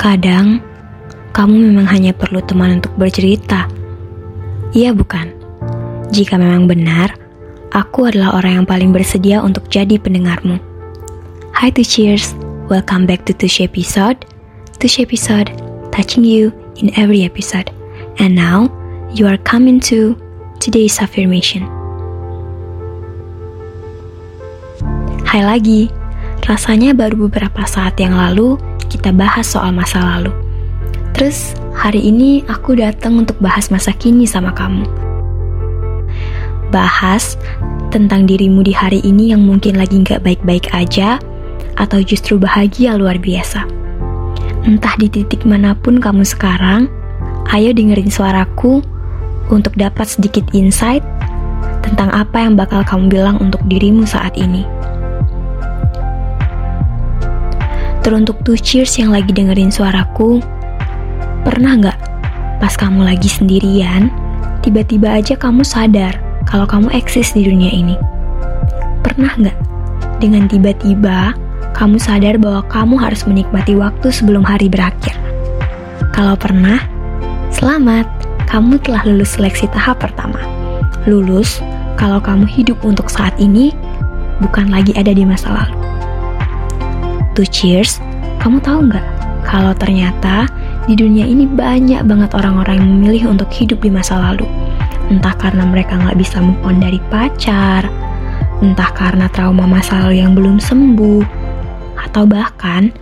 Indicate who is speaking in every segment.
Speaker 1: Kadang, kamu memang hanya perlu teman untuk bercerita. Iya bukan? Jika memang benar, aku adalah orang yang paling bersedia untuk jadi pendengarmu. Hi to cheers, welcome back to Tush episode. Tush episode, touching you in every episode. And now, you are coming to today's affirmation. Hai lagi, rasanya baru beberapa saat yang lalu kita bahas soal masa lalu. Terus hari ini aku datang untuk bahas masa kini sama kamu. Bahas tentang dirimu di hari ini yang mungkin lagi nggak baik-baik aja, atau justru bahagia luar biasa. Entah di titik mana pun kamu sekarang, ayo dengerin suaraku untuk dapat sedikit insight tentang apa yang bakal kamu bilang untuk dirimu saat ini. Teruntuk tuh cheers yang lagi dengerin suaraku, pernah nggak pas kamu lagi sendirian, tiba-tiba aja kamu sadar kalau kamu eksis di dunia ini? Pernah nggak dengan tiba-tiba kamu sadar bahwa kamu harus menikmati waktu sebelum hari berakhir? Kalau pernah, selamat, kamu telah lulus seleksi tahap pertama. Lulus kalau kamu hidup untuk saat ini, bukan lagi ada di masa lalu. To cheers, kamu tahu nggak kalau ternyata di dunia ini banyak banget orang-orang yang memilih untuk hidup di masa lalu. Entah karena mereka nggak bisa move on dari pacar, entah karena trauma masa lalu yang belum sembuh, atau bahkan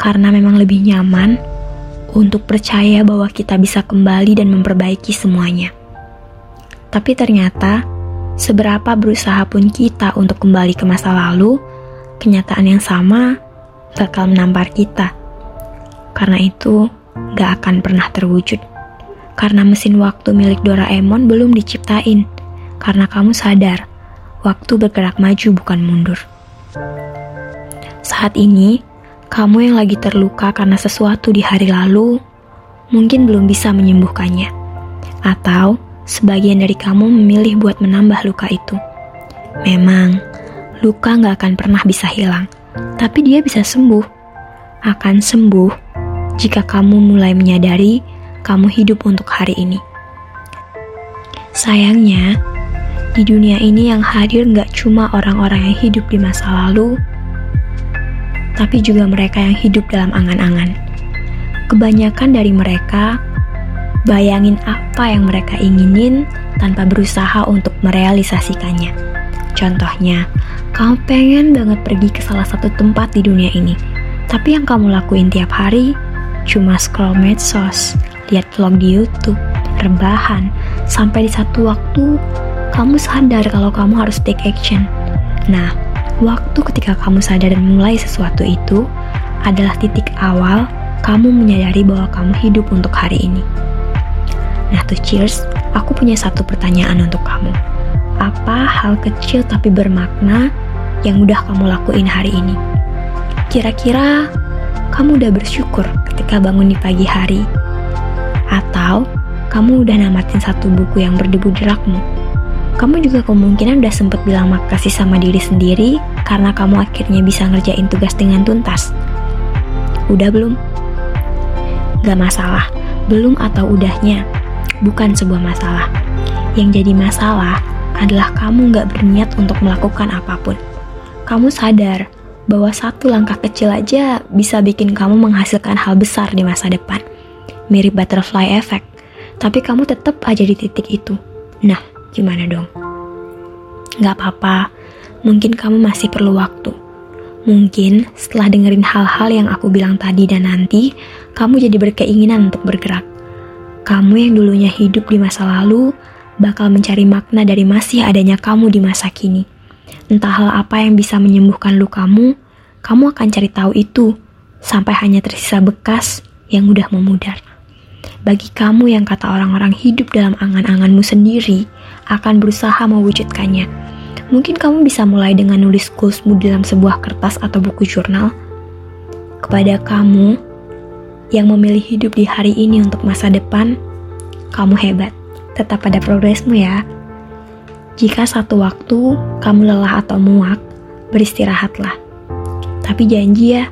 Speaker 1: karena memang lebih nyaman untuk percaya bahwa kita bisa kembali dan memperbaiki semuanya. Tapi ternyata, seberapa berusaha pun kita untuk kembali ke masa lalu, kenyataan yang sama bakal menampar kita. Karena itu, gak akan pernah terwujud. Karena mesin waktu milik Doraemon belum diciptain. Karena kamu sadar, waktu bergerak maju bukan mundur. Saat ini, kamu yang lagi terluka karena sesuatu di hari lalu, mungkin belum bisa menyembuhkannya. Atau, sebagian dari kamu memilih buat menambah luka itu. Memang, luka gak akan pernah bisa hilang tapi dia bisa sembuh. Akan sembuh jika kamu mulai menyadari kamu hidup untuk hari ini. Sayangnya, di dunia ini yang hadir nggak cuma orang-orang yang hidup di masa lalu, tapi juga mereka yang hidup dalam angan-angan. Kebanyakan dari mereka bayangin apa yang mereka inginin tanpa berusaha untuk merealisasikannya. Contohnya, kamu pengen banget pergi ke salah satu tempat di dunia ini, tapi yang kamu lakuin tiap hari cuma scroll medsos, lihat vlog di YouTube, rebahan, sampai di satu waktu kamu sadar kalau kamu harus take action. Nah, waktu ketika kamu sadar dan mulai sesuatu itu adalah titik awal kamu menyadari bahwa kamu hidup untuk hari ini. Nah tuh cheers, aku punya satu pertanyaan untuk kamu. Apa hal kecil tapi bermakna yang udah kamu lakuin hari ini. Kira-kira kamu udah bersyukur ketika bangun di pagi hari? Atau kamu udah namatin satu buku yang berdebu derakmu? Kamu juga kemungkinan udah sempet bilang makasih sama diri sendiri karena kamu akhirnya bisa ngerjain tugas dengan tuntas. Udah belum? Gak masalah, belum atau udahnya, bukan sebuah masalah. Yang jadi masalah adalah kamu gak berniat untuk melakukan apa pun kamu sadar bahwa satu langkah kecil aja bisa bikin kamu menghasilkan hal besar di masa depan. Mirip butterfly effect, tapi kamu tetap aja di titik itu. Nah, gimana dong? Gak apa-apa, mungkin kamu masih perlu waktu. Mungkin setelah dengerin hal-hal yang aku bilang tadi dan nanti, kamu jadi berkeinginan untuk bergerak. Kamu yang dulunya hidup di masa lalu, bakal mencari makna dari masih adanya kamu di masa kini. Entah hal apa yang bisa menyembuhkan lukamu, kamu akan cari tahu itu sampai hanya tersisa bekas yang mudah memudar. Bagi kamu yang kata orang-orang hidup dalam angan-anganmu sendiri, akan berusaha mewujudkannya. Mungkin kamu bisa mulai dengan nulis goalsmu dalam sebuah kertas atau buku jurnal. Kepada kamu yang memilih hidup di hari ini untuk masa depan, kamu hebat. Tetap pada progresmu ya. Jika satu waktu kamu lelah atau muak, beristirahatlah. Tapi janji ya,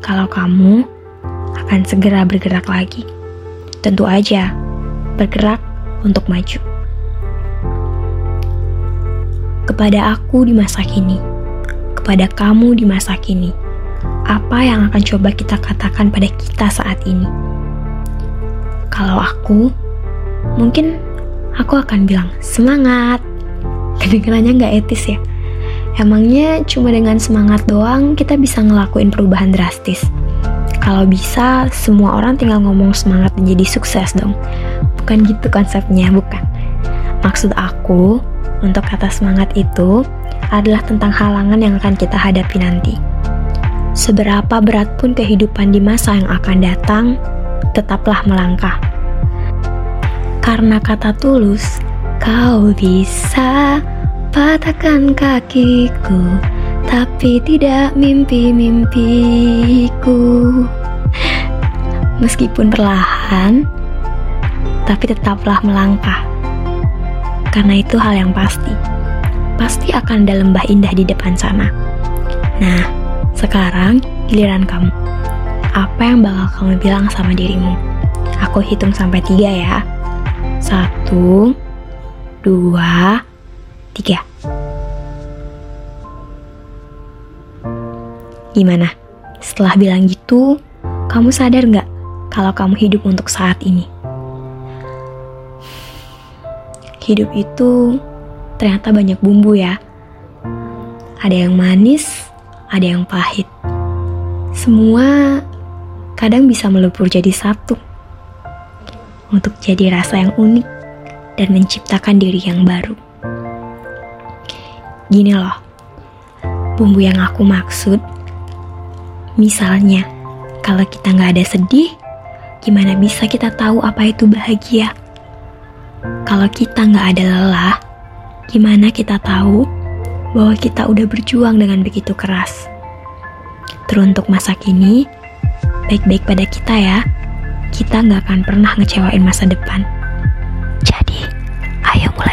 Speaker 1: kalau kamu akan segera bergerak lagi. Tentu aja, bergerak untuk maju. Kepada aku di masa kini, kepada kamu di masa kini, apa yang akan coba kita katakan pada kita saat ini? Kalau aku, mungkin aku akan bilang semangat. Kedengarannya nggak etis ya. Emangnya cuma dengan semangat doang kita bisa ngelakuin perubahan drastis? Kalau bisa, semua orang tinggal ngomong semangat dan jadi sukses dong. Bukan gitu konsepnya, bukan. Maksud aku, untuk kata semangat itu adalah tentang halangan yang akan kita hadapi nanti. Seberapa berat pun kehidupan di masa yang akan datang, tetaplah melangkah. Karena kata tulus, kau bisa patahkan kakiku Tapi tidak mimpi-mimpiku. Meskipun perlahan Tapi tetaplah melangkah. Karena itu hal yang pasti. Pasti akan ada lembah indah di depan sana. Nah, sekarang giliran kamu. Apa yang bakal kamu bilang sama dirimu? Aku hitung sampai tiga ya. Satu Dua Tiga. Gimana? Setelah bilang gitu, kamu sadar nggak kalau kamu hidup untuk saat ini? Hidup itu ternyata banyak bumbu ya. Ada yang manis, ada yang pahit. Semua kadang bisa melebur jadi satu. Untuk jadi rasa yang unik dan menciptakan diri yang baru. Gini loh, bumbu yang aku maksud, misalnya kalau kita nggak ada sedih, gimana bisa kita tahu apa itu bahagia? Kalau kita nggak ada lelah, gimana kita tahu bahwa kita udah berjuang dengan begitu keras? Teruntuk masa kini, baik-baik pada kita ya. Kita nggak akan pernah ngecewain masa depan. Jadi, ayo mulai.